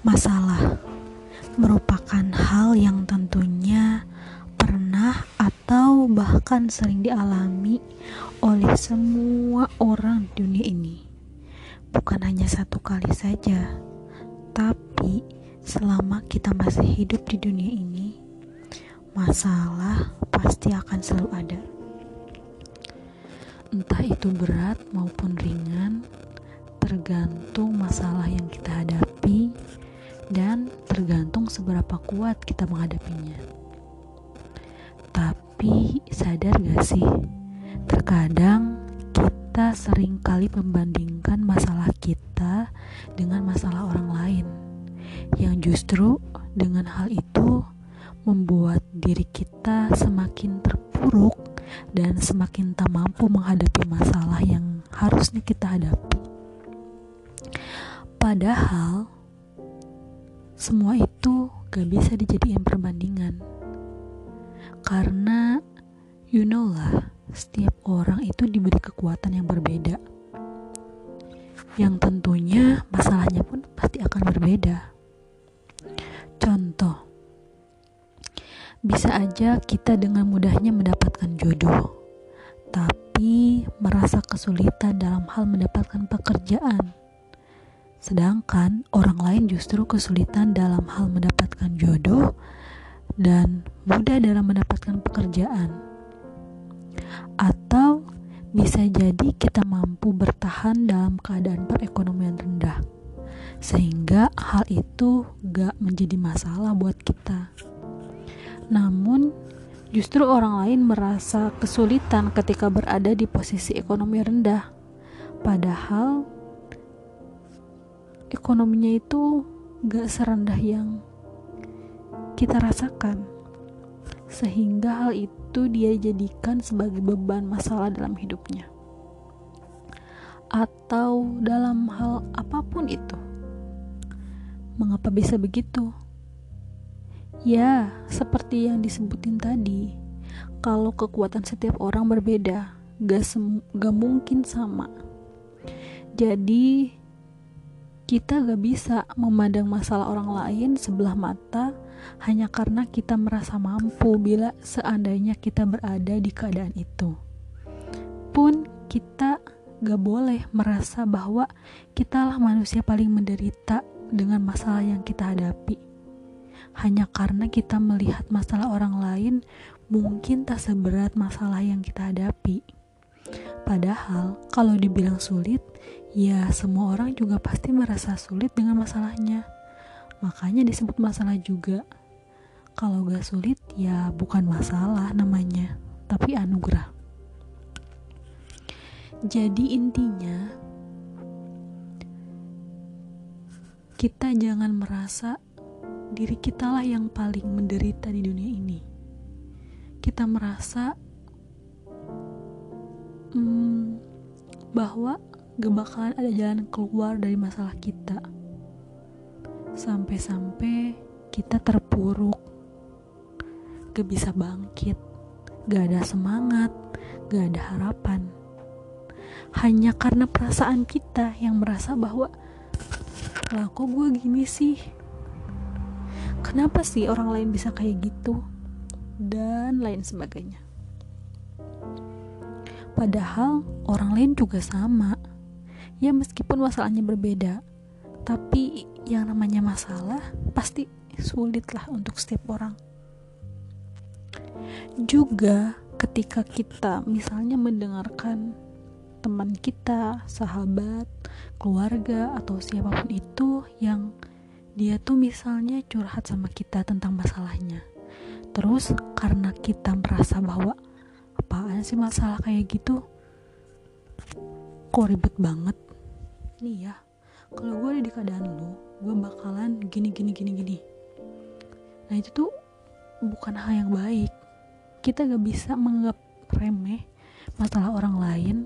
Masalah merupakan hal yang tentunya pernah atau bahkan sering dialami oleh semua orang di dunia ini. Bukan hanya satu kali saja, tapi selama kita masih hidup di dunia ini, masalah pasti akan selalu ada. Entah itu berat maupun ringan, tergantung masalah yang kita hadapi dan tergantung seberapa kuat kita menghadapinya. Tapi sadar gak sih, terkadang kita sering kali membandingkan masalah kita dengan masalah orang lain, yang justru dengan hal itu membuat diri kita semakin terpuruk dan semakin tak mampu menghadapi masalah yang harusnya kita hadapi. Padahal semua itu gak bisa dijadikan perbandingan. Karena you know lah, setiap orang itu diberi kekuatan yang berbeda. Yang tentunya masalahnya pun pasti akan berbeda. Contoh, bisa aja kita dengan mudahnya mendapatkan jodoh, tapi merasa kesulitan dalam hal mendapatkan pekerjaan Sedangkan orang lain justru kesulitan dalam hal mendapatkan jodoh dan mudah dalam mendapatkan pekerjaan. Atau bisa jadi kita mampu bertahan dalam keadaan perekonomian rendah. Sehingga hal itu gak menjadi masalah buat kita. Namun, justru orang lain merasa kesulitan ketika berada di posisi ekonomi rendah. Padahal ekonominya itu gak serendah yang kita rasakan. Sehingga hal itu dia jadikan sebagai beban masalah dalam hidupnya. Atau dalam hal apa pun itu. Mengapa bisa begitu? Ya seperti yang disebutin tadi kalau kekuatan setiap orang berbeda gak, gak mungkin sama. Jadi kita gak bisa memandang masalah orang lain sebelah mata hanya karena kita merasa mampu bila seandainya kita berada di keadaan itu. Pun kita gak boleh merasa bahwa kitalah manusia paling menderita dengan masalah yang kita hadapi. Hanya karena kita melihat masalah orang lain mungkin tak seberat masalah yang kita hadapi. Padahal, kalau dibilang sulit, ya semua orang juga pasti merasa sulit dengan masalahnya. Makanya disebut masalah juga. Kalau gak sulit, ya bukan masalah namanya, tapi anugerah. Jadi intinya, kita jangan merasa diri kita lah yang paling menderita di dunia ini. Kita merasa hmm, bahwa gak bakalan ada jalan keluar dari masalah kita. Sampai-sampai kita terpuruk. Gak bisa bangkit. Gak ada semangat. Gak ada harapan. Hanya karena perasaan kita yang merasa bahwa lah kok gue gini sih? Kenapa sih orang lain bisa kayak gitu? Dan lain sebagainya. Padahal orang lain juga sama. Ya meskipun masalahnya berbeda, tapi yang namanya masalah pasti sulit lah untuk setiap orang. Juga ketika kita misalnya mendengarkan teman kita, sahabat, keluarga atau siapa pun itu yang dia tuh misalnya curhat sama kita tentang masalahnya. Terus karena kita merasa bahwa apaan sih masalah kayak gitu kok ribet banget nih ya. Kalau gue ada di keadaan lu gue bakalan gini gini gini gini. Nah itu tuh bukan hal yang baik. Kita gak bisa menganggap remeh masalah orang lain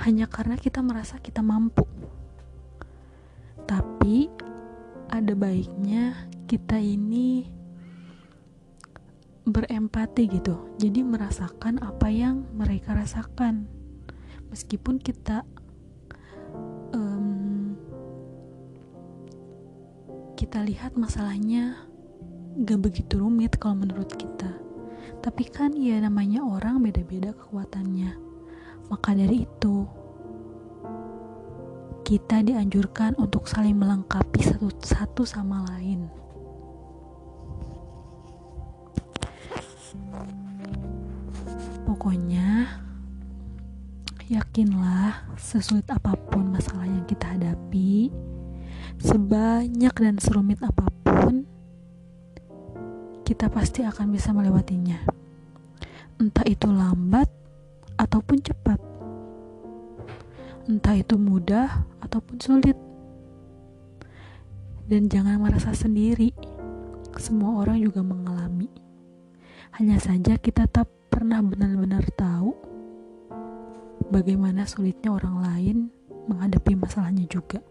hanya karena kita merasa kita mampu. Tapi ada baiknya kita ini berempati gitu. Jadi merasakan apa yang mereka rasakan. Meskipun kita kita lihat masalahnya gak begitu rumit kalau menurut kita. Tapi kan ya namanya orang beda-beda kekuatannya. Maka dari itu, kita dianjurkan untuk saling melengkapi satu, satu sama lain. Pokoknya, yakinlah sesulit apa pun masalah yang kita hadapi, sebanyak dan serumit apa pun, kita pasti akan bisa melewatinya. Entah itu lambat ataupun cepat. Entah itu mudah ataupun sulit. Dan jangan merasa sendiri. Semua orang juga mengalami. Hanya saja kita tak pernah benar-benar tahu bagaimana sulitnya orang lain menghadapi masalahnya juga.